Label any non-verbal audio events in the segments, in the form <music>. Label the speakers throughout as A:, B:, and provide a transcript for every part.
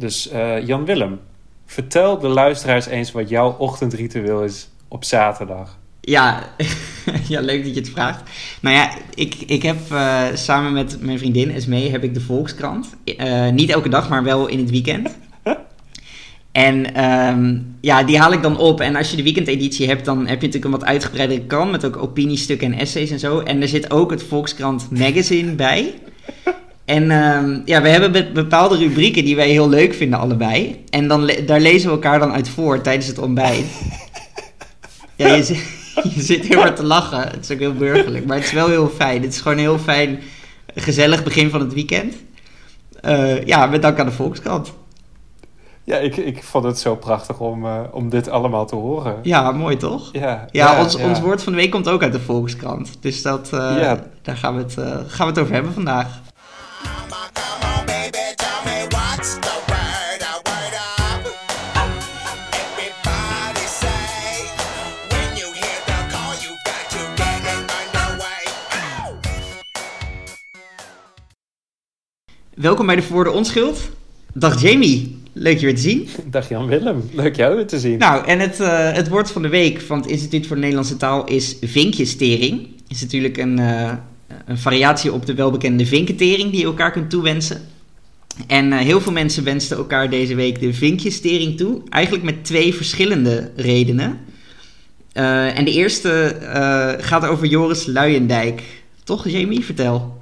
A: Dus eh, Jan Willem, vertel de luisteraars eens wat jouw ochtendritueel is op zaterdag.
B: Ja, <laughs> ja, leuk dat je het vraagt. Nou ja, ik, ik heb eh, samen met mijn vriendin Esmee heb ik de Volkskrant. Eh, niet elke dag, maar wel in het weekend. <laughs> En ehm, ja, die haal ik dan op. En als je de weekendeditie hebt, dan heb je natuurlijk een wat uitgebreidere krant met ook opiniestukken en essays en zo. En er zit ook het Volkskrant magazine bij. <laughs> En ehm, ja, we hebben be- bepaalde rubrieken die wij heel leuk vinden allebei. En dan le- daar lezen we elkaar dan uit voor tijdens het ontbijt. <laughs> Ja, je, zit- <laughs> je zit heel hard te lachen. Het is ook heel burgerlijk, maar het is wel heel fijn. Het is gewoon een heel fijn, gezellig begin van het weekend. Eh, ja, met dank aan de Volkskrant.
A: Ja, ik, ik vond het zo prachtig om, eh, om dit allemaal te horen.
B: Ja, mooi toch?
A: Ja,
B: Ja, ons,
A: ja.
B: ons woord van de week komt ook uit de Volkskrant. Dus dat, eh,
A: Ja.
B: daar gaan we, het, gaan we het over hebben vandaag. Welkom bij de Voor de Onschuld. Dag Jamie, leuk je weer te zien. <laughs>
A: Dag Jan Willem, leuk jou weer te zien.
B: Nou, en het, eh, het woord van de week van het Instituut voor de Nederlandse Taal is vinkjestering. is natuurlijk een, eh, een variatie op de welbekende vinketering die je elkaar kunt toewensen. En eh, heel veel mensen wensten elkaar deze week de vinkjestering toe. Eigenlijk met twee verschillende redenen. En de eerste gaat over Joris Luijendijk. Toch, Jamie? Vertel.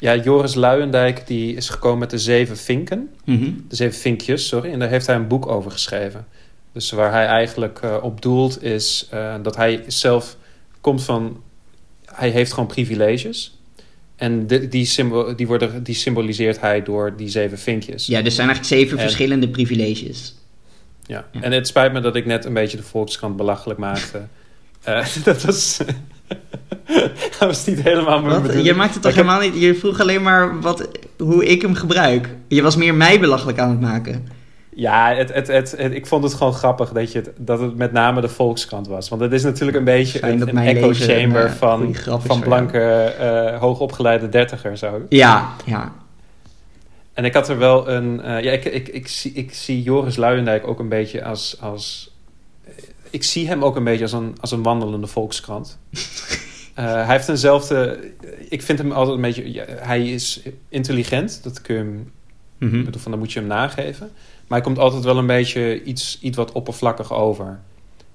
A: Ja, Joris Luijendijk die is gekomen met de zeven vinken.
B: Mhm.
A: De zeven vinkjes, sorry. En daar heeft hij een boek over geschreven. Dus waar hij eigenlijk eh, op doelt is eh, dat hij zelf komt van... Hij heeft gewoon privileges. En die, die, worden, die symboliseert hij door die zeven vinkjes.
B: Ja, er zijn eigenlijk zeven
A: En-
B: verschillende privileges.
A: Ja.
B: Ja.
A: En het spijt me dat ik net een beetje de Volkskrant belachelijk maakte. <laughs> Eh, <laughs> dat was... dat was niet helemaal mijn bedoeling.
B: Je maakt het toch
A: ik heb-
B: helemaal niet... Je vroeg alleen maar wat, hoe ik hem gebruik. Je was meer mij belachelijk aan het maken.
A: Ja, het, het, het, het- ik vond het gewoon grappig dat, je het, dat het met name de Volkskrant was. Want het is natuurlijk een beetje
B: Fijn
A: een, echo chamber
B: een, eh,
A: van, van blanke, eh, hoogopgeleide dertigers ook.
B: Ja, ja.
A: En ik had er wel een... eh, ja, ik, ik, ik, zie, ik zie Joris Luijendijk ook een beetje als... als ik zie hem ook een beetje als een, als een wandelende Volkskrant. <laughs> Eh, hij heeft eenzelfde... Ik vind hem altijd een beetje... ja, hij is intelligent, dat kun je hem
B: Mhm.
A: Ik bedoel, van dan moet je hem nageven. Maar hij komt altijd wel een beetje iets, iets wat oppervlakkig over.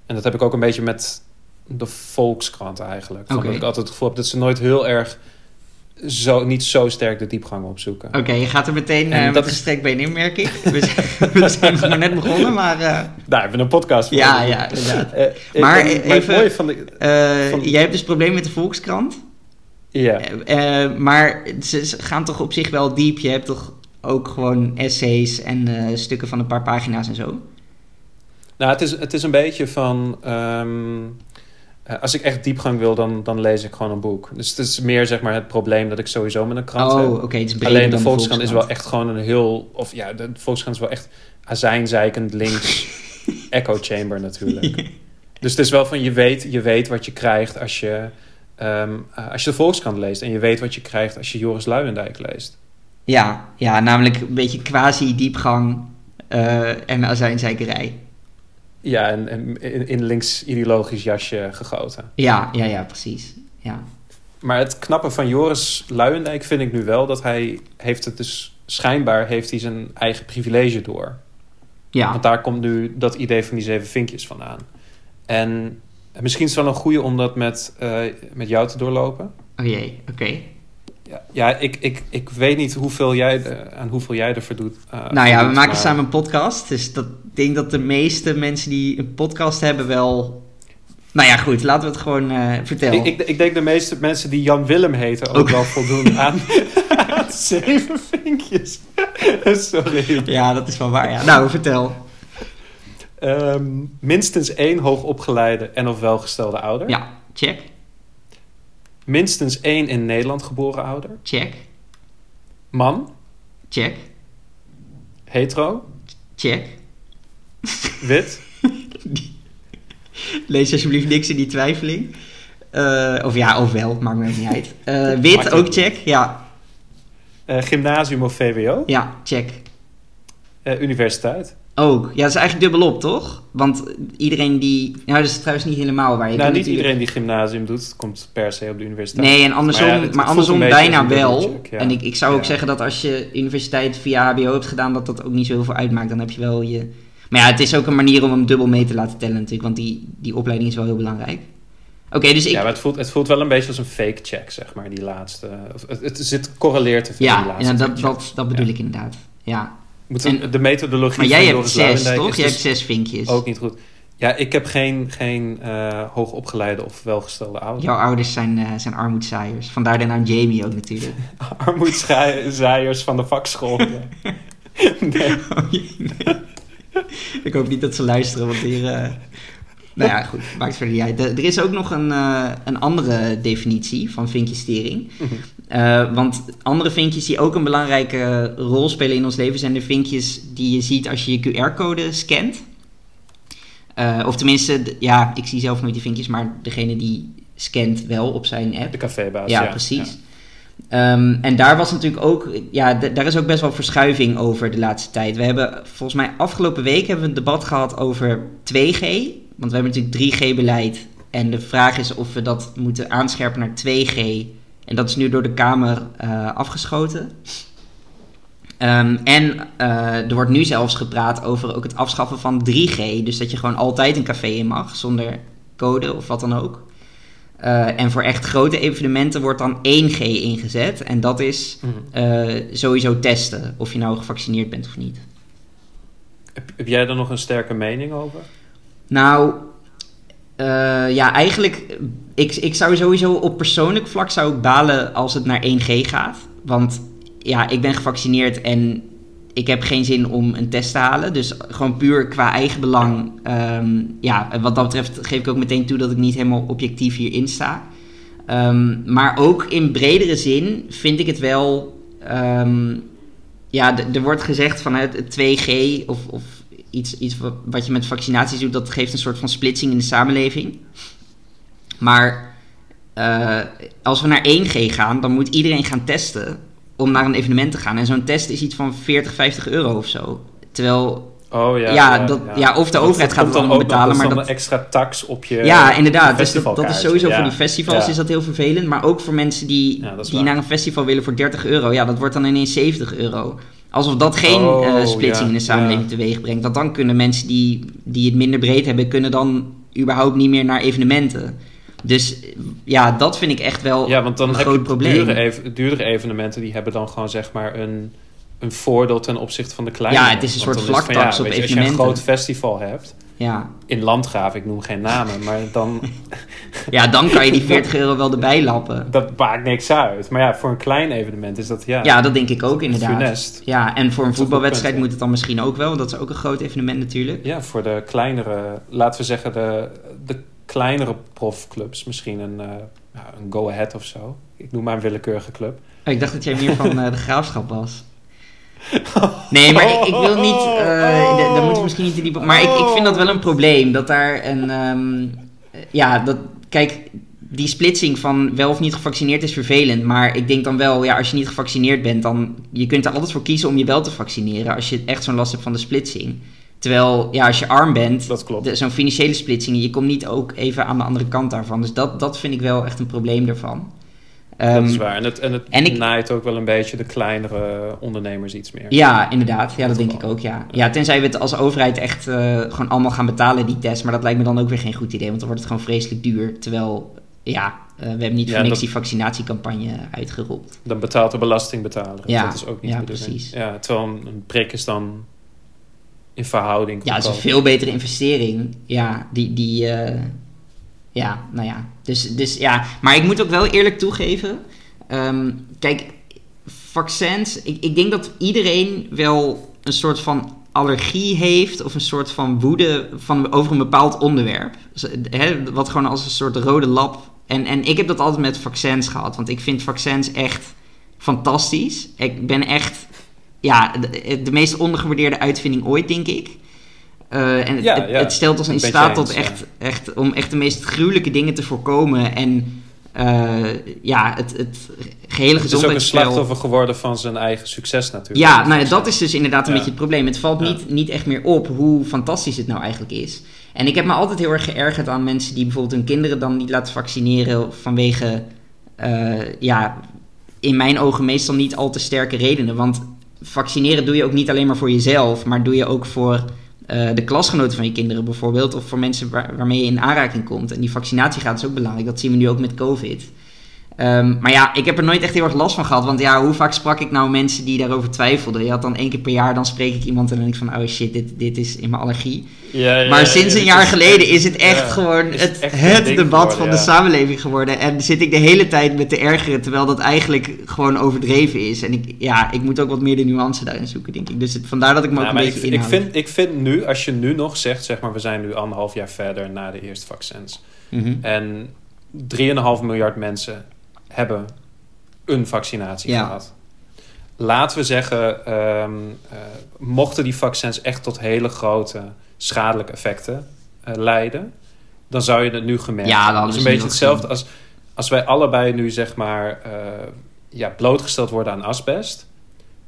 A: En dat heb ik ook een beetje met de Volkskrant eigenlijk. Van. Dat ik altijd het gevoel heb dat ze nooit heel erg... Zo, niet zo sterk de diepgang opzoeken.
B: Oké, je gaat er meteen
A: En dat
B: met
A: is-
B: gestrekt been in, merk ik. We zijn, <laughs> we zijn nog maar net begonnen, maar... eh,
A: Daar hebben we een podcast voor.
B: ja, ja, inderdaad.
A: Eh,
B: Maar even-
A: van de... Van-
B: Jij hebt dus probleem met de Volkskrant.
A: Ja,
B: maar ze, gaan toch op zich wel diep. Je hebt toch ook gewoon essays en stukken van een paar pagina's en zo.
A: nou, het is, het is een beetje van... ehm, eh, als ik echt diepgang wil, dan, dan lees ik gewoon een boek. Dus het is meer zeg maar het probleem dat ik sowieso met een krant heb.
B: oh, oké, het is breder
A: Alleen de Volkskrant is wel echt gewoon een heel... Of ja, de Volkskrant is wel echt azijnzeikend links <laughs> echo chamber natuurlijk. Dus het is wel van, je weet, je weet wat je krijgt als je, ehm, eh, als je de Volkskrant leest. En je weet wat je krijgt als je Joris Luijendijk leest.
B: Ja, ja, namelijk een beetje quasi-diepgang eh en azijnzeikerij.
A: Ja, en, en in, in links ideologisch jasje gegoten.
B: Ja, ja, ja, precies. Ja.
A: Maar het knappe van Joris Luijendijk vind ik nu wel... dat hij heeft het dus... Schijnbaar heeft hij zijn eigen privilege door.
B: Ja,
A: Want daar komt nu dat idee van die zeven vinkjes vandaan. En misschien is het wel een goede om dat met, eh, met jou te doorlopen.
B: oh jee, oké.
A: Ja, ja ik, ik, ik weet niet hoeveel jij, aan hoeveel jij ervoor doet. eh,
B: Nou ja, we maken
A: maar-
B: samen een podcast. Dus dat, ik denk dat de meeste mensen die een podcast hebben wel... Nou ja, goed, laten we het gewoon eh, vertellen.
A: Ik, ik, ik denk de meeste mensen die Jan Willem heten ook
B: Ook.
A: wel voldoen <laughs> aan, aan zeven vinkjes. <laughs> Sorry.
B: Ja, dat is wel waar, ja. Nou, vertel.
A: Ehm, minstens één hoogopgeleide en of welgestelde ouder.
B: Ja, check,
A: Minstens één in Nederland geboren ouder.
B: check,
A: Man,
B: check,
A: hetero,
B: check.
A: wit. <laughs>
B: Lees alsjeblieft niks in die twijfeling. Eh, of ja, of wel, maakt me ook niet uit. Eh, wit ook check, ja.
A: eh, gymnasium of VWO.
B: Ja, check.
A: Universiteit.
B: Ook. Ja, dat is eigenlijk dubbelop, toch? Want iedereen die... Nou, dat is trouwens niet helemaal waar. Je
A: nou, niet
B: natuurlijk-
A: iedereen die gymnasium doet, komt per se op de universiteit.
B: Nee, en andersom,
A: Maar ja, het
B: andersom bijna wel.
A: ja.
B: En ik, ik zou ook zeggen dat als je universiteit via HBO hebt gedaan, dat dat ook niet zo heel veel uitmaakt. Dan heb je wel je... Maar ja, het is ook een manier om hem dubbel mee te laten tellen natuurlijk, want die, die opleiding is wel heel belangrijk. Oké, dus ik...
A: Ja, maar het voelt, het voelt wel een beetje als een fake check, zeg maar, die laatste. Of Het, het zit correleert te veel die
B: ja,
A: laatste
B: ja, dat, dat, dat bedoel ik inderdaad. Ja. En-
A: de methodologie
B: Maar jij
A: van
B: hebt zes,
A: Luijendijk
B: toch? Jij
A: dus
B: hebt zes vinkjes.
A: ook niet goed. Ja, ik heb geen, geen eh, hoogopgeleide of welgestelde ouders.
B: Jouw ouders zijn, eh zijn armoedzaaiers. Vandaar de naam Jamie ook natuurlijk. <laughs>
A: Armoedzaaiers van de vakschool. <laughs> nee.
B: Oh, jee, nee. ik hoop niet dat ze luisteren, want hier... eh, Nou ja, goed, maakt verder niet uit. Er er is ook nog een, eh, een andere definitie van vinkjestering. Eh, want andere vinkjes die ook een belangrijke rol spelen in ons leven... zijn de vinkjes die je ziet als je je QR-code scant. Eh, of tenminste, ja, ik zie zelf nooit die vinkjes... maar degene die scant wel op zijn app.
A: De cafébaas.
B: Ja,
A: ja,
B: precies. Ehm, en daar was natuurlijk ook, ja, daar is ook best wel verschuiving over de laatste tijd. We hebben volgens mij afgelopen week hebben we een debat gehad over 2G. Want we hebben natuurlijk 3G-beleid. En de vraag is of we dat moeten aanscherpen naar 2G. En dat is nu door de Kamer eh, afgeschoten. Ehm, en eh, er wordt nu zelfs gepraat over ook het afschaffen van 3G. Dus dat je gewoon altijd een café in mag zonder code of wat dan ook. Eh, en voor echt grote evenementen wordt dan 1G ingezet. En dat is
A: Mhm.
B: sowieso testen of je nou gevaccineerd bent of niet.
A: Heb, heb jij daar nog een sterke mening over?
B: Nou, eh, ja, eigenlijk, ik, ik zou sowieso op persoonlijk vlak zou ik balen als het naar 1G gaat. Want ja, ik ben gevaccineerd en ik heb geen zin om een test te halen. Dus gewoon puur qua eigen belang. ehm, ja, wat dat betreft geef ik ook meteen toe dat ik niet helemaal objectief hierin sta. Ehm, maar ook in bredere zin vind ik het wel. ehm, ja, er wordt gezegd van het 2G of, of iets, iets wat, wat je met vaccinaties doet, dat geeft een soort van splitsing in de samenleving. Maar eh, als we naar 1G gaan, dan moet iedereen gaan testen om naar een evenement te gaan. En zo'n test is iets van 40, 50 euro of zo. Terwijl,
A: Oh ja.
B: Ja, dat- ja, of de
A: Dat-
B: overheid
A: dat
B: gaat het
A: dan ook
B: betalen,
A: dat is
B: maar
A: dan
B: dat-
A: een extra tax op je
B: ja, inderdaad. Dus dat, is sowieso
A: Ja.
B: voor die festivals is dat heel vervelend. Maar ook voor mensen die, die naar een festival willen voor 30 euro. Ja, dat wordt dan ineens 70 euro. Alsof dat geen
A: Oh,
B: eh, splitsing
A: ja,
B: in de samenleving
A: ja.
B: teweeg brengt. Want dan kunnen mensen die, die het minder breed hebben, kunnen dan überhaupt niet meer naar evenementen. Dus ja, dat vind ik echt wel
A: Ja, want dan
B: een
A: heb
B: groot
A: je
B: probleem.
A: Duurdere evenementen, die hebben dan gewoon zeg maar een, een voordeel ten opzichte van de kleine.
B: Ja, het is een soort vlaktax op
A: Als je een
B: evenementen.
A: groot festival hebt,
B: Ja.
A: in Landgraaf, ik noem geen namen, maar dan, <laughs>
B: ja, dan kan je die 40 euro wel erbij lappen.
A: dat maakt niks uit. Maar ja, voor een klein evenement is dat ja,
B: Ja, dat denk ik ook inderdaad.
A: funest.
B: Ja, en voor een voetbalwedstrijd
A: punt,
B: moet het dan misschien ook wel. want Dat is ook een groot evenement natuurlijk.
A: Ja, voor de kleinere, laten we zeggen de, de kleinere profclubs, misschien een, eh, een Go Ahead of zo. Ik noem maar een willekeurige club.
B: Oh, ik dacht dat jij meer van eh, de graafschap was. Nee, maar ik, ik wil niet. d- daar moeten we misschien niet te diep op. Maar ik, ik vind dat wel een probleem. Dat daar een. ehm, eh, ja, dat. Kijk, die splitsing van wel of niet gevaccineerd is vervelend. Maar ik denk dan wel, ja, als je niet gevaccineerd bent, dan. Je kunt er altijd voor kiezen om je wel te vaccineren. Als je echt zo'n last hebt van de splitsing. Terwijl, ja, als je arm bent,
A: Dat klopt.
B: de- zo'n financiële splitsing, je komt niet ook even aan de andere kant daarvan. Dus dat, dat vind ik wel echt een probleem daarvan.
A: Dat
B: Ehm,
A: is waar. En het, en het
B: en ik-
A: naait ook wel een beetje de kleinere ondernemers iets meer.
B: Ja, inderdaad. Ja, dat denk ik ook, ja. Ja, tenzij we het als overheid echt eh, gewoon allemaal gaan betalen, die test. Maar dat lijkt me dan ook weer geen goed idee, want dan wordt het gewoon vreselijk duur. Terwijl, ja, eh, we hebben niet
A: Ja,
B: voor niks
A: dat-
B: die vaccinatiecampagne uitgerold.
A: Dan betaalt de belastingbetaler.
B: Ja,
A: dat is ook niet
B: ja, precies.
A: Ja, terwijl een, een prik is dan in verhouding
B: Ja, het is een veel betere investering. Ja, die, die eh, ja, nou ja. Dus, dus ja, maar ik moet ook wel eerlijk toegeven. ehm, kijk, vaccins, ik, ik denk dat iedereen wel een soort van allergie heeft of een soort van woede van, over een bepaald onderwerp. Dus, hè, wat gewoon als een soort rode lap. En, en ik heb dat altijd met vaccins gehad, want ik vind vaccins echt fantastisch. Ik ben echt ja, de meest ondergewaardeerde uitvinding ooit, denk ik. Eh, en het,
A: Ja,
B: het,
A: ja.
B: het stelt ons in staat
A: eens,
B: tot
A: ja.
B: echt, echt, om echt de meest gruwelijke dingen te voorkomen. En eh, ja, het, het gehele
A: Het is ook een
B: gezondheidsspel...
A: slachtoffer geworden van zijn eigen succes natuurlijk.
B: Ja, nou dat is dus inderdaad een beetje het probleem. Het valt niet, niet echt meer op hoe fantastisch het nou eigenlijk is. En ik heb me altijd heel erg geërgerd aan mensen die bijvoorbeeld hun kinderen dan niet laten vaccineren vanwege, eh, ja, in mijn ogen meestal niet al te sterke redenen. Want vaccineren doe je ook niet alleen maar voor jezelf, maar doe je ook voor eh, de klasgenoten van je kinderen bijvoorbeeld, of voor mensen waar- waarmee je in aanraking komt. En die vaccinatiegraad is ook belangrijk, dat zien we nu ook met COVID. Ehm, maar ja, ik heb er nooit echt heel erg last van gehad. Want ja, hoe vaak sprak ik nou mensen die daarover twijfelden? Je had dan één keer per jaar, dan spreek ik iemand en dan denk ik van... Oh shit, dit, dit is in mijn allergie.
A: Ja, ja,
B: maar
A: ja,
B: sinds
A: ja,
B: een jaar
A: is
B: geleden is het echt
A: ja,
B: gewoon het,
A: echt
B: debat
A: geworden,
B: van de samenleving geworden. En zit ik de hele tijd met te ergeren, terwijl dat eigenlijk gewoon overdreven is. En ik, ja, ik moet ook wat meer de nuance daarin zoeken, denk ik. Dus het, vandaar dat ik me
A: Ja,
B: ook een beetje
A: ik, ik, vind, ik vind nu, als je nu nog zegt, zeg maar, we zijn nu anderhalf jaar verder na de eerste vaccins.
B: Mhm.
A: En 3,5 miljard mensen hebben een vaccinatie
B: Ja.
A: gehad. Laten we zeggen, ehm, eh, mochten die vaccins echt tot hele grote schadelijke effecten eh, leiden, dan zou je het nu gemerkt
B: Ja, dan
A: hebben.
B: hadden
A: Het is
B: we
A: een beetje hetzelfde als als wij allebei nu zeg maar eh, ja, blootgesteld worden aan asbest.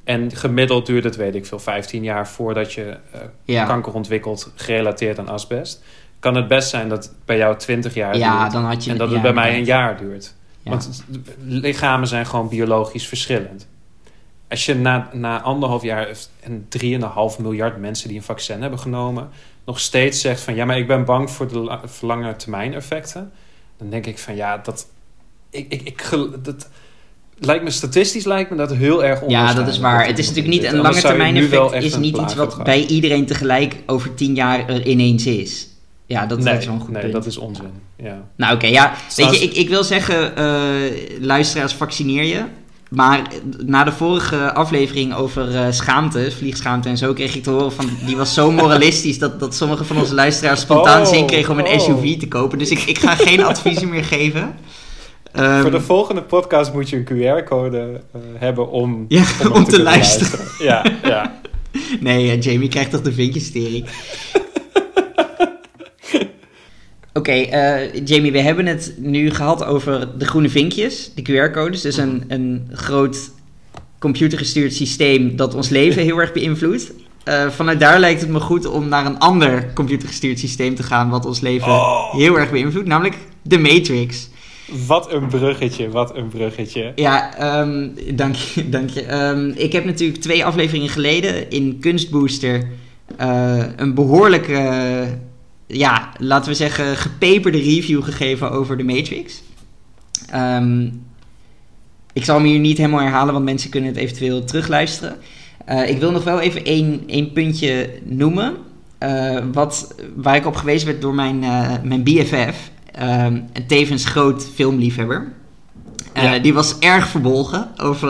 A: En gemiddeld duurt het, weet ik veel, 15 jaar voordat je
B: Ja.
A: kanker ontwikkelt gerelateerd aan asbest. Kan het best zijn dat bij jou 20 jaar
B: Ja,
A: duurt
B: dan had je...
A: en dat het
B: ja,
A: bij mij een jaar duurt.
B: Ja.
A: Want lichamen zijn gewoon biologisch verschillend. Als je na, na anderhalf jaar en 3,5 miljard mensen die een vaccin hebben genomen, nog steeds zegt van ja, maar ik ben bang voor de la- voor lange termijn effecten, dan denk ik van ja, dat. Ik, ik, ik, dat lijkt me statistisch lijkt me dat heel erg
B: Ja, dat is waar. Het is natuurlijk niet een lange termijn effect. is niet iets wat bij iedereen tegelijk over tien jaar er ineens is. Ja, dat,
A: nee,
B: is wel een goed
A: nee,
B: punt.
A: dat is onzin. Ja.
B: Nou oké, ja. Weet je, ik, ik wil zeggen, eh, luisteraars, vaccineer je. Maar na de vorige aflevering over eh, schaamte, vliegschaamte en zo, kreeg ik te horen van... Die was zo moralistisch dat, dat sommige van onze luisteraars spontaan
A: Oh,
B: zin kregen om een
A: oh.
B: SUV te kopen. Dus ik, ik ga geen <laughs> adviezen meer geven. Ehm,
A: Voor de volgende podcast moet je een QR-code eh, hebben om, <laughs>
B: Ja, om te luisteren.
A: Ja, ja. <laughs>
B: Nee, Jamie krijgt toch de vinkjesstering. Oké, eh, Jamie, we hebben het nu gehad over de groene vinkjes, de QR-codes. Dus een, een groot computergestuurd systeem dat ons leven heel erg beïnvloedt. Eh, vanuit daar lijkt het me goed om naar een ander computergestuurd systeem te gaan wat ons leven
A: Oh.
B: heel erg beïnvloedt, namelijk de Matrix.
A: Wat een bruggetje, wat een bruggetje.
B: Ja, ehm, dank je. Dank je. Ehm, ik heb natuurlijk twee afleveringen geleden in Kunstbooster eh, een behoorlijke, ja, laten we zeggen, gepeperde review gegeven over de Matrix. Ehm, ik zal hem hier niet helemaal herhalen, want mensen kunnen het eventueel terugluisteren. Eh, ik wil nog wel even één, één puntje noemen. eh, wat, waar ik op gewezen werd door mijn, eh, mijn BFF. ehm, en tevens groot filmliefhebber.
A: Ja.
B: Die was erg verbolgen over,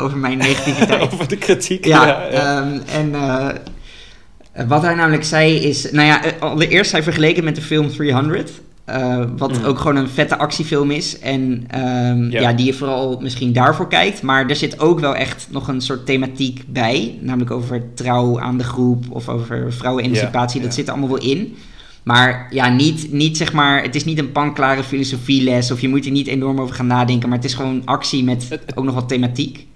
B: over mijn negativiteit. <laughs>
A: Over de kritiek.
B: Ja,
A: Ja, ja.
B: ehm, en wat hij namelijk zei is... Nou ja, eh, allereerst hij vergeleken met de film 300. eh, wat
A: Mm.
B: ook gewoon een vette actiefilm is. En ehm,
A: Ja.
B: ja. die je vooral misschien daarvoor kijkt. Maar er zit ook wel echt nog een soort thematiek bij. Namelijk over trouw aan de groep. Of over vrouwenemancipatie.
A: Ja,
B: dat zit er allemaal wel in. Maar ja, niet, niet zeg maar... Het is niet een panklare filosofieles. Of je moet er niet enorm over gaan nadenken. Maar het is gewoon actie met
A: het-
B: ook nog wat thematiek.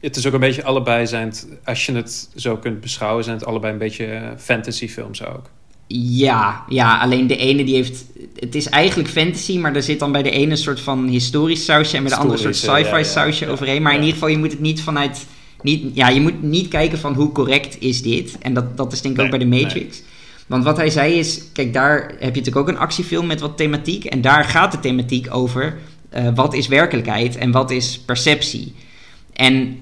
A: Het is ook een beetje allebei zijn het, als je het zo kunt beschouwen, zijn het allebei een beetje eh, fantasyfilms ook.
B: Ja, ja, alleen de ene die heeft... Het is eigenlijk fantasy, maar er zit dan bij de ene een soort van historisch sausje... en bij de andere een soort
A: Historische,
B: sci-fi
A: ja, ja,
B: sausje
A: ja,
B: overheen. Maar in ieder geval, je moet het niet vanuit... Niet, ja, je moet niet kijken van hoe correct is dit. En dat, dat is denk ik ook bij de Matrix. Want wat hij zei is... Kijk, daar heb je natuurlijk ook een actiefilm met wat thematiek. En daar gaat de thematiek over... eh, wat is werkelijkheid en wat is perceptie. En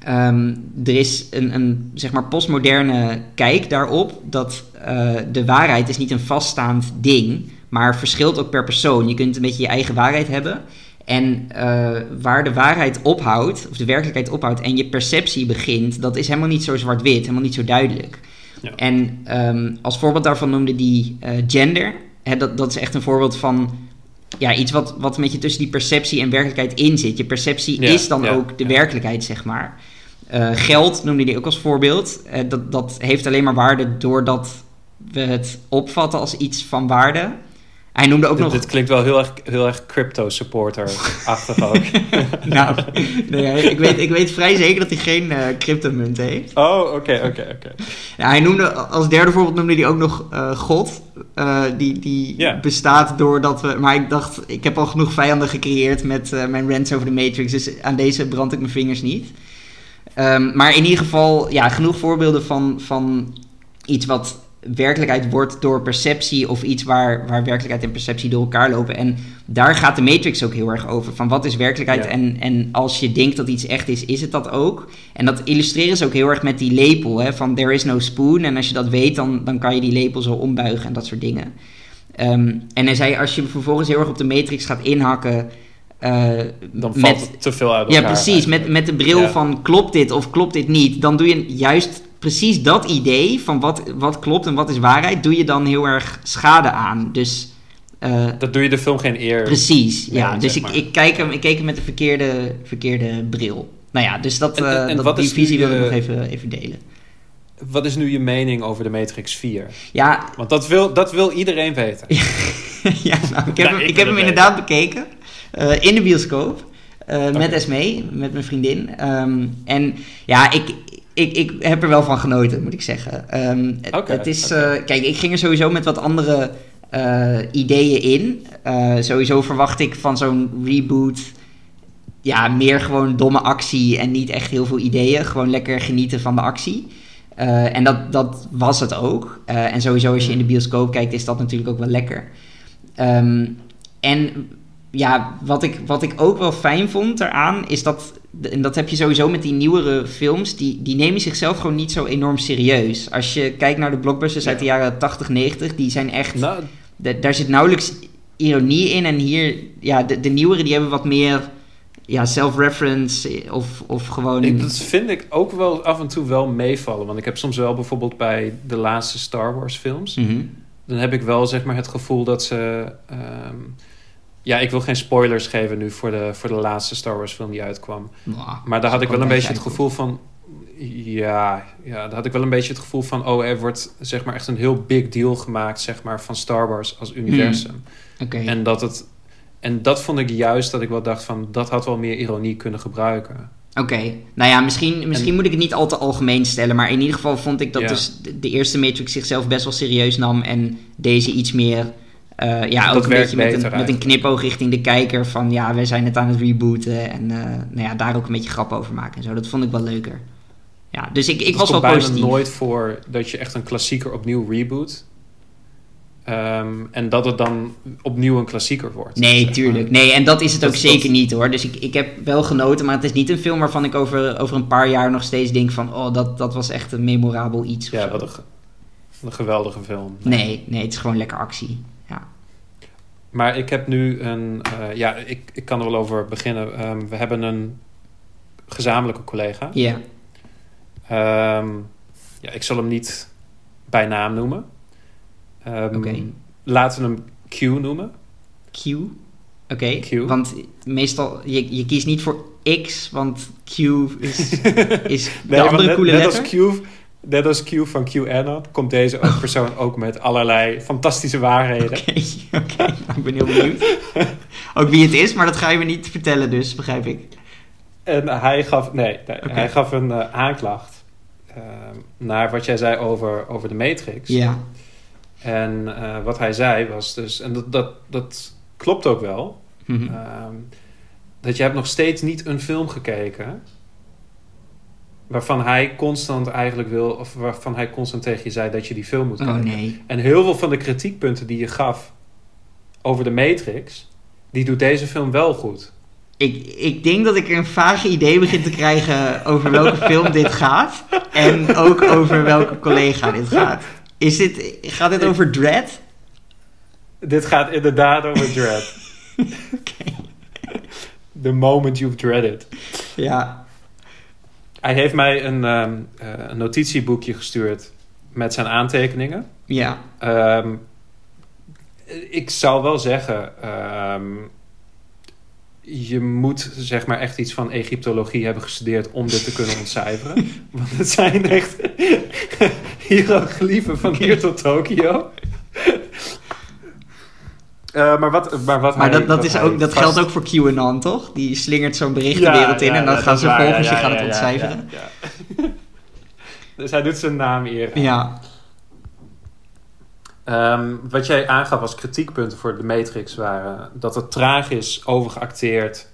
B: Ehm, er is een, een zeg maar postmoderne kijk daarop dat eh, de waarheid is niet een vaststaand ding, maar verschilt ook per persoon. Je kunt een beetje je eigen waarheid hebben. En eh, waar de waarheid ophoudt, of de werkelijkheid ophoudt en je perceptie begint, dat is helemaal niet zo zwart-wit, helemaal niet zo duidelijk.
A: Ja.
B: En ehm, als voorbeeld daarvan noemde die eh, gender. Hè, dat, dat is echt een voorbeeld van ja, iets wat, wat een beetje tussen die perceptie en werkelijkheid in zit. Je perceptie
A: Ja,
B: is dan
A: ja,
B: ook de werkelijkheid, zeg maar. Eh, geld noemde hij ook als voorbeeld. Eh, dat, dat heeft alleen maar waarde doordat we het opvatten als iets van waarde. Hij noemde ook
A: Dit,
B: nog...
A: dit klinkt wel heel erg, heel erg crypto-supporter-achtig ook. <laughs>
B: nou, nee, ik, weet, ik weet vrij zeker dat hij geen eh cryptomunt heeft.
A: oh, oké, oké, oké.
B: Ja, hij noemde, als derde voorbeeld noemde hij ook nog God. Die die bestaat doordat we... Maar ik dacht, ik heb al genoeg vijanden gecreëerd met mijn rants over de Matrix. Dus aan deze brand ik mijn vingers niet. Ehm, maar in ieder geval, ja, genoeg voorbeelden van, van iets wat werkelijkheid wordt door perceptie. Of iets waar, waar werkelijkheid en perceptie door elkaar lopen. En daar gaat de Matrix ook heel erg over. Van wat is werkelijkheid?
A: Ja.
B: En, en als je denkt dat iets echt is, is het dat ook? En dat illustreren ze ook heel erg met die lepel, hè, van there is no spoon. En als je dat weet, dan, dan kan je die lepel zo ombuigen en dat soort dingen. Ehm, en hij zei, als je vervolgens heel erg op de matrix gaat inhakken... eh,
A: Dan valt
B: met,
A: het te veel uit
B: ja,
A: elkaar.
B: precies. Met, met de bril
A: Ja.
B: van klopt dit of klopt dit niet. Dan doe je juist precies dat idee van wat, wat klopt en wat is waarheid... doe je dan heel erg schade aan. Dus... eh,
A: Dat doe je de film geen eer.
B: Precies, ja. Dus ik,
A: maar.
B: ik, kijk hem, ik keek hem met de verkeerde, verkeerde bril. Nou ja, dus dat,
A: En- en-
B: eh,
A: en
B: dat
A: wat
B: die visie wil ik nog even, even delen.
A: Wat is nu je mening over de Matrix 4?
B: Ja,
A: Want dat wil, dat wil iedereen weten. <laughs>
B: ja nou, ik heb
A: Nou,
B: hem,
A: ik
B: heb hem inderdaad bekeken. Eh, in de bioscoop.
A: Oké.
B: Met Esmee, met mijn vriendin. Ehm, en ja, ik, ik, ik heb er wel van genoten, moet ik zeggen. Ehm, het- is, eh, kijk, ik ging er sowieso met wat andere ideeën in. Sowieso verwacht ik van zo'n reboot... Ja, meer gewoon domme actie en niet echt heel veel ideeën. Gewoon lekker genieten van de actie. En dat, dat was het ook. En sowieso als je in de bioscoop kijkt, is dat natuurlijk ook wel lekker. Ehm, en ja, wat ik, wat ik ook wel fijn vond eraan, is dat... En dat heb je sowieso met die nieuwere films. Die, die nemen zichzelf gewoon niet zo enorm serieus. Als je kijkt naar de blockbusters uit de jaren 80, 90, die zijn echt...
A: Nou,
B: Da- daar zit nauwelijks ironie in. En hier, ja, de, de nieuwere die hebben wat meer ja, self-reference of, of gewoon...
A: ik, dat vind ik ook wel af en toe wel meevallen. Want ik heb soms wel bijvoorbeeld bij de laatste Star Wars films...
B: Mhm.
A: dan heb ik wel zeg maar het gevoel dat ze... ehm, ja, ik wil geen spoilers geven nu voor de, voor de laatste Star Wars film die uitkwam.
B: Nou,
A: Maar daar had ik wel een beetje het gevoel van... Ja, ja, daar had ik wel een beetje het gevoel van... Oh, er wordt zeg maar echt een heel big deal gemaakt... zeg maar van Star Wars als universum.
B: Oké.
A: En dat het... En dat vond ik juist dat ik wel dacht van... Dat had wel meer ironie kunnen gebruiken.
B: Oké, nou ja, misschien, misschien
A: En-
B: moet ik het niet al te algemeen stellen, maar in ieder geval vond ik dat
A: Ja.
B: dus de, de eerste Matrix zichzelf best wel serieus nam en deze iets meer, eh, ja,
A: Dat
B: ook een beetje met een, met een knipoog richting de kijker van ja, wij zijn het aan het rebooten en eh, nou ja, daar ook een beetje grap over maken en zo. Dat vond ik wel leuker. Ja, dus ik, ik was wel
A: bijna
B: positief.
A: nooit voor dat je echt een klassieker opnieuw reboot. Ehm, en dat het dan opnieuw een klassieker wordt.
B: Nee,
A: zeg maar.
B: tuurlijk. Nee, en dat is het
A: Dat-
B: ook zeker
A: dat-
B: niet hoor. Dus ik, ik heb wel genoten, maar het is niet een film waarvan ik over, over een paar jaar nog steeds denk van... oh, dat, dat was echt een memorabel iets
A: Ja, wat een, een geweldige film.
B: Nee, nee, het is gewoon lekker actie.
A: Maar ik heb nu een... eh, ja, ik, ik kan er wel over beginnen. Ehm, we hebben een gezamenlijke collega.
B: Ja.
A: Ehm, ja, ik zal hem niet bij naam noemen. Ehm,
B: Oké.
A: Laten we hem Q noemen.
B: Q. Oké,
A: Q.
B: want meestal, je, je kiest niet voor X, want Q is, <laughs> is de
A: Nee,
B: andere
A: net,
B: coole
A: net
B: letter.
A: als Q, net als Q van QAnon komt deze ook persoon ook met allerlei fantastische waarheden.
B: Oké, <laughs> oké, ik ben heel benieuwd. Ook wie het is, maar dat ga je me niet vertellen dus, begrijp ik.
A: En hij gaf, nee, hij gaf een eh, aanklacht ehm, naar wat jij zei over, over de Matrix.
B: Ja.
A: En eh, wat hij zei was dus, en dat, dat, dat klopt ook wel,
B: Mhm.
A: ehm, dat je hebt nog steeds niet een film gekeken waarvan hij constant eigenlijk wil, of waarvan hij constant tegen je zei dat je die film moet
B: oh
A: kijken.
B: nee.
A: En heel veel van de kritiekpunten die je gaf over de Matrix, die doet deze film wel goed.
B: Ik, ik denk dat ik een vage idee begin te krijgen over welke <laughs> film dit gaat. En ook over welke collega dit gaat. Is dit, gaat dit over Dread?
A: Dit gaat inderdaad over Dread. <laughs>
B: Oké.
A: The moment you've dreaded.
B: Ja.
A: Hij heeft mij een, ehm, eh, een notitieboekje gestuurd met zijn aantekeningen.
B: Ja.
A: Ehm, ik zou wel zeggen, ehm, je moet zeg maar echt iets van Egyptologie hebben gestudeerd om dit te kunnen ontcijferen. <laughs> Want het zijn echt <laughs> hieroglyphen van hier tot Tokio. Eh, maar wat, maar wat
B: Maar
A: hij-
B: dat, dat, is ook, dat
A: vast-
B: geldt ook voor QAnon, toch? Die slingert zo'n bericht de wereld in
A: ja,
B: en dan
A: ja,
B: gaan ze
A: waar,
B: volgens je gaan het ontcijferen. <laughs>
A: dus hij doet zijn naam eer. aan.
B: Ja,
A: Ehm, wat jij aangaf als kritiekpunten voor de Matrix waren dat het traag is, overgeacteerd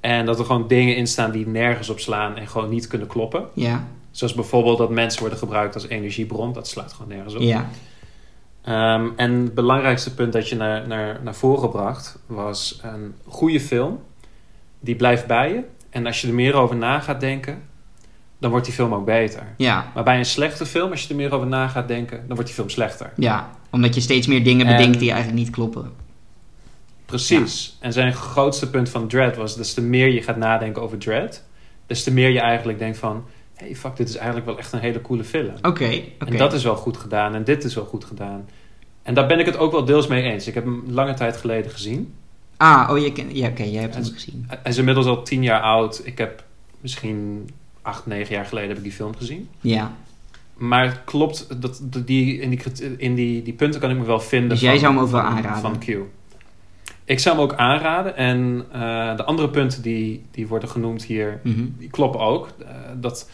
A: en dat er gewoon dingen in staan die nergens op slaan en gewoon niet kunnen kloppen.
B: ja,
A: Zoals bijvoorbeeld dat mensen worden gebruikt als energiebron, dat slaat gewoon nergens op.
B: ja.
A: Ehm, en het belangrijkste punt dat je naar, naar, naar voren bracht was een goede film. Die blijft bij je. En als je er meer over na gaat denken, dan wordt die film ook beter.
B: Ja,
A: Maar bij een slechte film, als je er meer over na gaat denken, dan wordt die film slechter.
B: ja, omdat je steeds meer dingen
A: En-
B: bedenkt die eigenlijk niet kloppen.
A: Precies. En zijn grootste punt van Dread was, des te meer je gaat nadenken over Dread, des te meer je eigenlijk denkt van, hey fuck, dit is eigenlijk wel echt een hele coole film.
B: Oké, oké.
A: En dat is wel goed gedaan en dit is wel goed gedaan. En daar ben ik het ook wel deels mee eens. Ik heb hem lange tijd geleden gezien.
B: Ah, oh, je ken... ja, oké, jij hebt hem
A: En-
B: gezien.
A: Hij is inmiddels al tien jaar oud. Ik heb misschien acht, negen jaar geleden heb ik die film gezien.
B: Ja,
A: Maar het klopt, dat, dat die, in, die, in die, die punten kan ik me wel vinden.
B: Dus jij
A: van-
B: zou hem ook wel aanraden?
A: Van Q. Ik zou hem ook aanraden. En eh, de andere punten die, die worden genoemd hier,
B: mhm.
A: die kloppen ook. Eh, dat,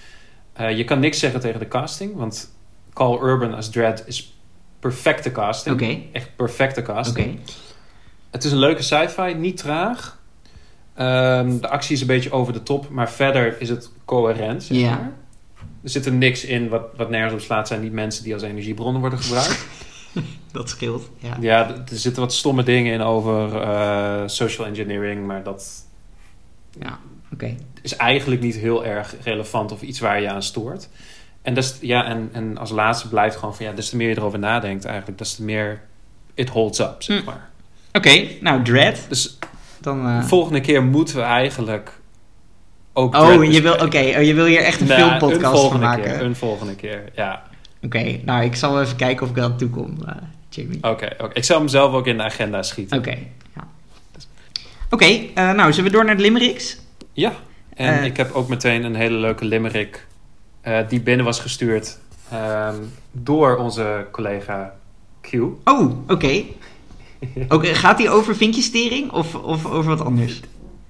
A: eh, je kan niks zeggen tegen de casting. Want Carl Urban als Dredd is perfecte casting. Echt perfecte casting. Het is een leuke sci-fi, niet traag. Ehm, de actie is een beetje over de top, maar verder is het coherent. Zeg maar. Er zit er niks in wat, wat nergens op slaat. zijn niet mensen die als energiebronnen worden gebruikt. <laughs> <laughs>
B: Dat scheelt, ja.
A: ja, er zitten wat stomme dingen in over eh, social engineering, maar dat
B: Ja, oké.
A: is eigenlijk niet heel erg relevant of iets waar je aan stoort. En, des, ja, en, en als laatste blijft gewoon van ja, des te meer je erover nadenkt, eigenlijk, des te meer it holds up, zeg
B: Hm.
A: maar.
B: Oké, nou, Dread.
A: Dus
B: Dan... eh,
A: De volgende keer moeten we eigenlijk ook.
B: Oh, je wil, oké, oh, je wil hier echt een
A: Nou,
B: filmpodcast
A: een
B: van maken.
A: Keer, een volgende keer, ja.
B: Oké, nou, ik zal even kijken of ik eraan toe kom, eh, Jamie.
A: Oké, ik zal hem zelf ook in de agenda schieten.
B: Oké, ja. Oké, eh, nou, zullen we door naar de limericks?
A: Ja, en
B: Eh.
A: ik heb ook meteen een hele leuke limerick die binnen was gestuurd ehm, door onze collega Q.
B: Oh, oké. Oké, gaat die over vinkjestering of, of over wat anders?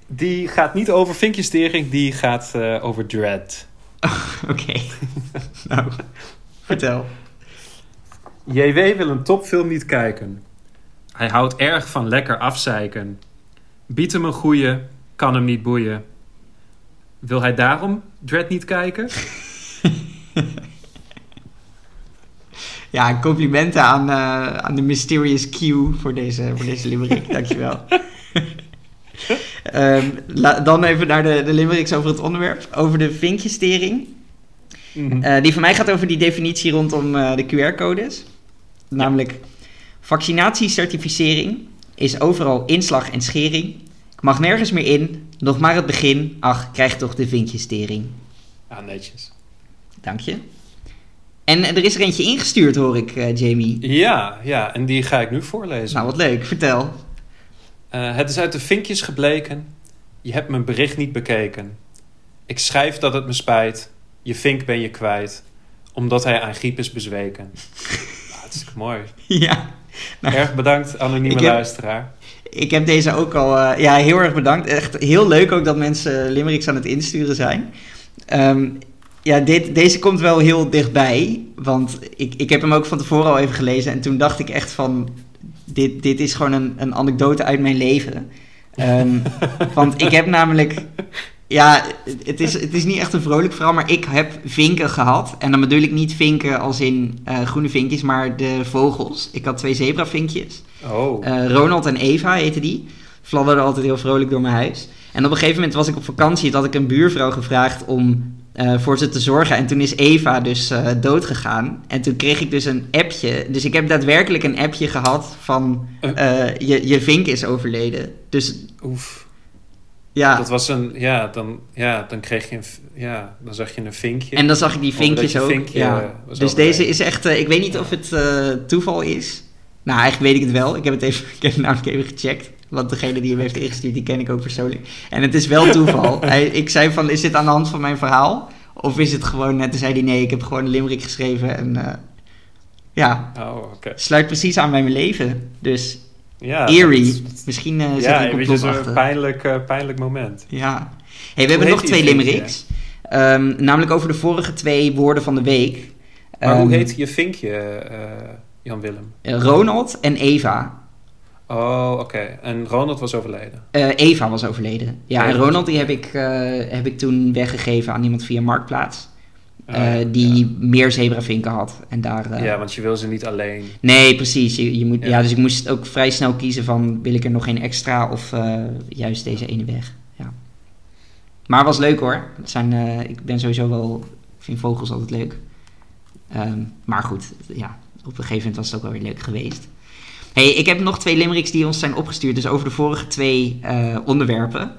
A: Die gaat niet over vinkjestering, die gaat over Dread. <laughs>
B: Oké. nou, vertel.
A: JW wil een topfilm niet kijken. Hij houdt erg van lekker afzeiken. Biedt hem een goeie, kan hem niet boeien. Wil hij daarom Dread niet kijken? <laughs>
B: Ja, complimenten aan, eh, aan de Mysterious Q voor deze, voor deze limerick. Dankjewel. <laughs> La- dan even naar de, de limericks over het onderwerp. Over de vinkjestering.
A: Mhm.
B: Eh, die van mij gaat over die definitie rondom eh, de QR-codes. Namelijk, vaccinatiecertificering is overal inslag en schering. Ik mag nergens meer in, nog maar het begin. Ach, krijg toch de vinkjestering.
A: Ja, netjes.
B: Dank je. En er is er eentje ingestuurd, hoor ik, eh, Jamie.
A: Ja, ja, en die ga ik nu voorlezen.
B: Nou, wat leuk. Vertel.
A: Het is uit de vinkjes gebleken. Je hebt mijn bericht niet bekeken. Ik schrijf dat het me spijt. Je vink ben je kwijt. Omdat hij aan griep is bezweken. Nou, <laughs> Hartstikke mooi.
B: ja. Nou,
A: Erg bedankt, anonieme
B: Ik heb-
A: luisteraar.
B: Ik heb deze ook al... eh, ja, heel erg bedankt. Echt heel leuk ook dat mensen limericks aan het insturen zijn. Ehm, ja, dit, deze komt wel heel dichtbij. Want ik, ik heb hem ook van tevoren al even gelezen. En toen dacht ik echt van... Dit, dit is gewoon een, een anekdote uit mijn leven. Ehm, <laughs> want ik heb namelijk... Ja, het is, het is niet echt een vrolijk verhaal, maar ik heb vinken gehad. En dan bedoel ik niet vinken als in eh, groene vinkjes, maar de vogels. Ik had twee zebravinkjes.
A: Oh.
B: Eh, Ronald en Eva heten die. Fladderden altijd heel vrolijk door mijn huis. En op een gegeven moment was ik op vakantie. Toen had ik een buurvrouw gevraagd om eh, voor ze te zorgen. En toen is Eva dus dood gegaan. En toen kreeg ik dus een appje. Dus ik heb daadwerkelijk een appje gehad van... je, je vink is overleden. Dus
A: Oef.
B: Ja...
A: Dat was een, ja, dan, ja, dan kreeg je een, ja, dan zag je een vinkje.
B: En dan zag ik die vinkjes
A: je
B: ook.
A: vinkje,
B: ja.
A: eh,
B: Dus deze is echt... eh, ik weet niet of het eh, toeval is. Nou, eigenlijk weet ik het wel. Ik heb het even, <laughs> ik heb het namelijk even gecheckt. Want degene die hem heeft ingestuurd, die ken ik ook persoonlijk. En het is wel <laughs> toeval. hij, ik zei van, is dit aan de hand van mijn verhaal? Of is het gewoon... Net zei hij, nee, ik heb gewoon een limerick geschreven. En ja,
A: Oh,
B: sluit precies aan bij mijn leven. Dus
A: Ja,
B: Eerie.
A: dat-
B: Misschien eh zit
A: ja,
B: er een
A: een
B: complot achter.
A: pijnlijk, eh, pijnlijk moment.
B: Ja. Hey, we hebben nog twee limericks. Ehm, namelijk over de vorige twee woorden van de week.
A: Maar hoe
B: Ehm,
A: heet je vinkje, eh, Jan Willem?
B: Ronald en Eva.
A: Oh, oké. En Ronald was overleden.
B: Eva was overleden. Ja, en
A: Eva
B: Ronald die heb ik, heb ik toen weggegeven aan iemand via Marktplaats.
A: Oh,
B: eh, die
A: Ja.
B: meer zebravinken had. En daar... eh,
A: Ja, want je wil ze niet alleen.
B: Nee, precies. Je, je moet, ja.
A: Ja.
B: dus ik moest ook vrij snel kiezen van... wil ik er nog geen extra of eh, juist deze ene weg. Ja. Maar was leuk hoor. Het zijn, ik ben sowieso wel... Ik vind vogels altijd leuk. Ehm, maar goed, ja, op een gegeven moment was het ook wel weer leuk geweest. hey, ik heb nog twee limericks die ons zijn opgestuurd. Dus over de vorige twee onderwerpen.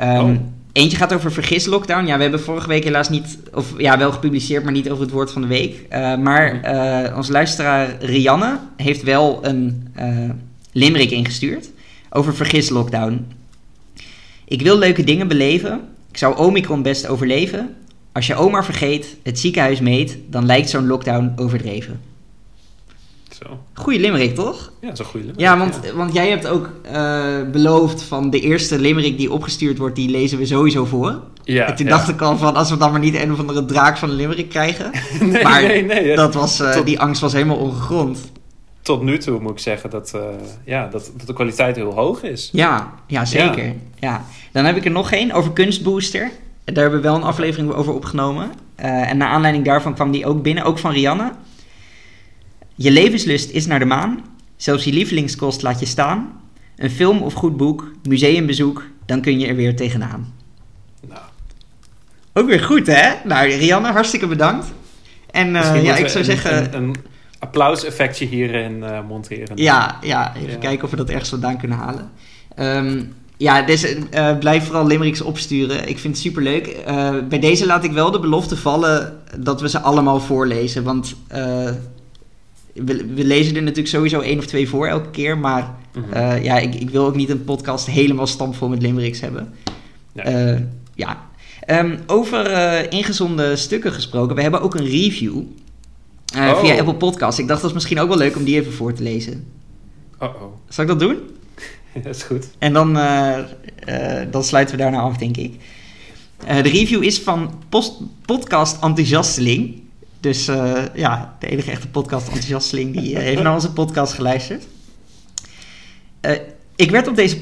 A: Oh.
B: Eentje gaat over vergis-lockdown. Ja, we hebben vorige week helaas niet... Of ja, wel gepubliceerd, maar niet over het woord van de week. Eh, maar
A: Mhm.
B: eh onze luisteraar Rianne heeft wel een eh limerick ingestuurd over vergis-lockdown. Ik wil leuke dingen beleven. Ik zou Omicron best overleven. Als je oma vergeet, het ziekenhuis meet, dan lijkt zo'n lockdown overdreven.
A: Zo.
B: Goeie limerick, toch?
A: Ja, dat is een goede
B: Ja, want, want jij hebt ook eh, beloofd van de eerste limerick die opgestuurd wordt, die lezen we sowieso voor.
A: Ja,
B: en toen
A: ja.
B: dacht ik al van, als we dan maar niet een of andere draak van een limerick krijgen. <laughs>
A: nee,
B: maar
A: nee, nee.
B: Dat was, eh,
A: Tot-
B: die angst was helemaal ongegrond.
A: Tot nu toe moet ik zeggen dat, eh, ja, dat, dat de kwaliteit heel hoog is.
B: Ja, ja zeker. Ja. Dan heb ik er nog één over Kunstbooster. Daar hebben we wel een aflevering over opgenomen. En naar aanleiding daarvan kwam die ook binnen, ook van Rianne. Je levenslust is naar de maan. Zelfs je lievelingskost laat je staan. Een film of goed boek, museumbezoek, dan kun je er weer tegenaan.
A: Nou,
B: Ook weer goed, hè? Nou, Rianne, hartstikke bedankt. En eh, ja, ik zou
A: een,
B: zeggen...
A: Een, een applauseffectje hierin eh, monteren.
B: Ja, ja even
A: Ja.
B: kijken of we dat ergens vandaan kunnen halen. Ehm, ja, dus eh, blijf vooral limericks opsturen. Ik vind het superleuk. Eh bij deze laat ik wel de belofte vallen dat we ze allemaal voorlezen. Want eh, we, we lezen er natuurlijk sowieso één of twee voor elke keer. Maar
A: Mhm.
B: eh, ja, ik, ik wil ook niet een podcast helemaal stampvol met limericks hebben.
A: Ja.
B: Eh, ja. Ehm, over eh, ingezonde stukken gesproken. We hebben ook een review
A: Oh.
B: via Apple Podcasts. Ik dacht dat is misschien ook wel leuk om die even voor te lezen.
A: Oh-oh.
B: Zal ik dat doen? <laughs>
A: dat is goed.
B: En dan, dan sluiten we daarna af, denk ik. De review is van post- podcast Enthousiasteling. Dus eh, ja, de enige echte podcast Enthousiasteling die eh, heeft naar onze podcast geluisterd. Eh, ik werd op deze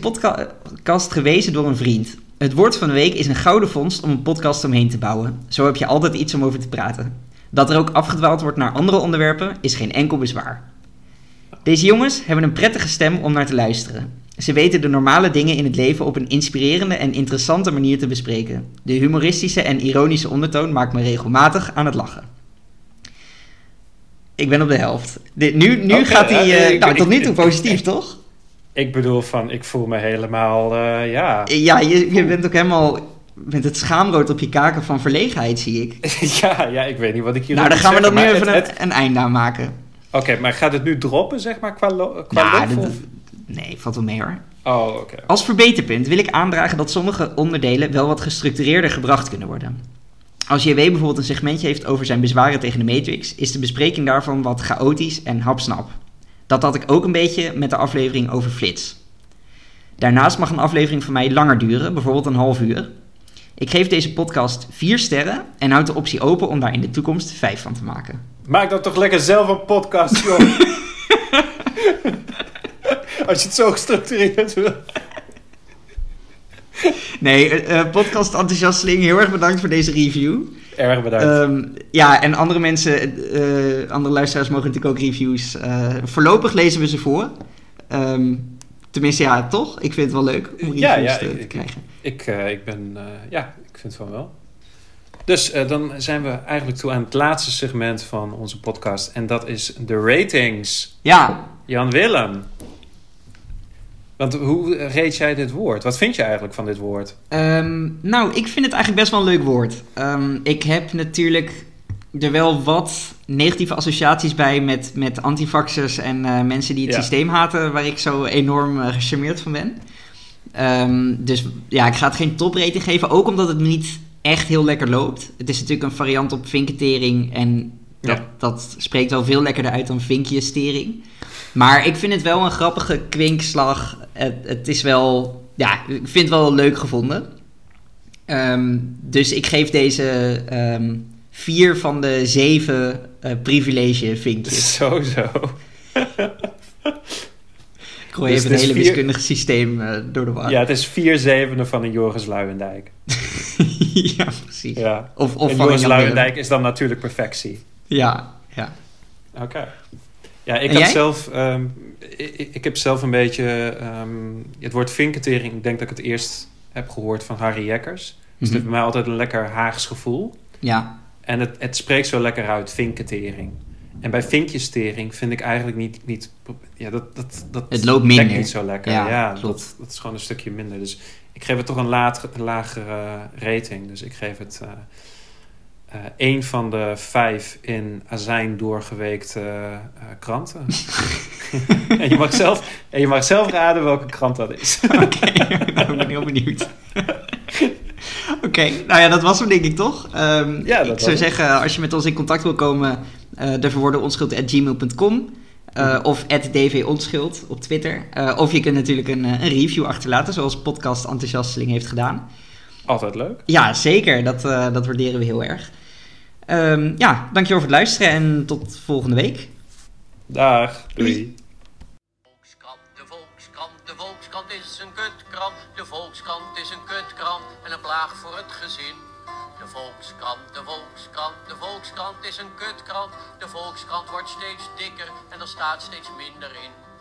B: podcast gewezen door een vriend. Het woord van de week is een gouden vondst om een podcast omheen te bouwen. Zo heb je altijd iets om over te praten. Dat er ook afgedwaald wordt naar andere onderwerpen is geen enkel bezwaar. Deze jongens hebben een prettige stem om naar te luisteren. Ze weten de normale dingen in het leven op een inspirerende en interessante manier te bespreken. De humoristische en ironische ondertoon maakt me regelmatig aan het lachen. Ik ben op de helft. Dit, nu nu gaat hij. eh, nou,
A: ik-
B: tot nu toe
A: ik-
B: positief, toch?
A: Ik bedoel van, ik voel me helemaal, eh, ja...
B: Ja, je, je bent ook helemaal met het schaamrood op je kaken van verlegenheid, zie ik. <laughs>
A: ja, ja, ik weet niet wat ik hier
B: nou, dan gaan we dat nu even een,
A: het- het-
B: een einde aan maken.
A: Oké, maar gaat het nu droppen, zeg maar, qua, lo- qua
B: Nou,
A: lof,
B: nee, valt wel mee hoor.
A: Oh, oké.
B: Als verbeterpunt wil ik aandragen dat sommige onderdelen wel wat gestructureerder gebracht kunnen worden. Als JW bijvoorbeeld een segmentje heeft over zijn bezwaren tegen de Matrix, is de bespreking daarvan wat chaotisch en hapsnap. Dat had ik ook een beetje met de aflevering over Flits. Daarnaast mag een aflevering van mij langer duren, bijvoorbeeld een half uur. Ik geef deze podcast vier sterren en houd de optie open om daar in de toekomst vijf van te maken.
A: Maak dan toch lekker zelf een podcast, joh. <laughs> Als je het zo gestructureerd wil. <laughs>
B: Nee, eh, podcast enthousiasteling, heel erg bedankt voor deze review.
A: Erg bedankt.
B: Ehm, ja, en andere mensen, eh, andere luisteraars mogen natuurlijk ook reviews. voorlopig lezen we ze voor. Ehm, tenminste, ja, toch? Ik vind het wel leuk om reviews
A: Ja, ja,
B: te,
A: ik-
B: te krijgen.
A: Ik, ik ben, ja, ik vind van wel. Dus dan zijn we eigenlijk toe aan het laatste segment van onze podcast. En dat is de ratings.
B: Ja,
A: Jan Willem. Want hoe reed jij dit woord? Wat vind je eigenlijk van dit woord?
B: ehm, nou, ik vind het eigenlijk best wel een leuk woord. Ehm, ik heb natuurlijk er wel wat negatieve associaties bij met, met antivaxers en eh, mensen die het
A: Ja.
B: systeem haten, waar ik zo enorm eh, gecharmeerd van ben. Ehm, dus ja, ik ga het geen toprating geven, ook omdat het niet echt heel lekker loopt. Het is natuurlijk een variant op vinketering en dat,
A: Ja.
B: dat spreekt wel veel lekkerder uit dan vinkjestering. Maar ik vind het wel een grappige kwinkslag. Het, het is wel... Ja, ik vind het wel leuk gevonden. Ehm, dus ik geef deze ehm, vier van de zeven eh, privilege vinkjes.
A: Zo, zo. <laughs>
B: Ik gooi
A: Dus
B: even
A: het
B: hele
A: vier-
B: wiskundige systeem eh, door de war.
A: Ja, het is vier zevende van een Joris Luijendijk. <laughs>
B: ja precies.
A: Ja.
B: Of, of
A: en
B: van
A: Joris. Luijendijk is dan natuurlijk perfectie.
B: Ja, ja.
A: Oké. Ja, ik
B: En
A: had
B: jij?
A: zelf... ehm, ik, ik heb zelf een beetje... ehm, het woord vinketering, ik denk dat ik het eerst heb gehoord van Harry Jekkers. Dus het
B: Mhm.
A: heeft bij mij altijd een lekker Haags gevoel.
B: Ja,
A: En het, het spreekt zo lekker uit, vinketering. En bij vinkjestering vind ik eigenlijk niet... niet ja, dat, dat, dat
B: Het loopt minder.
A: niet zo lekker.
B: Ja,
A: dat, dat is gewoon een stukje minder. Dus ik geef het toch een lagere rating. Dus ik geef het... eh één van de vijf in azijn doorgeweekte eh, kranten. <laughs> en, je mag zelf, en je mag zelf raden welke krant dat is. <laughs>
B: oké. nou, ik ben heel benieuwd. <laughs> Oké, nou ja, dat was hem denk ik toch? Ehm,
A: Ja, dat
B: ik zou zeggen, als je met ons in contact wil komen, eh de verwoorden onschuld.gmail.com eh, of dvonschuld op Twitter. Of je kunt natuurlijk een, een review achterlaten, zoals Podcast Enthousiasteling heeft gedaan.
A: Altijd leuk.
B: Ja, zeker. Dat, dat waarderen we heel erg. Ehm, ja, dankjewel voor het luisteren en tot volgende week.
A: Dag. Doei.
C: Volkskrant, de Volkskrant, de Volkskrant is een kutkrant. De Volkskrant is een kutkrant en een plaag voor het gezin. De Volkskrant, de Volkskrant, de Volkskrant is een kutkrant. De Volkskrant wordt steeds dikker en er staat steeds minder in.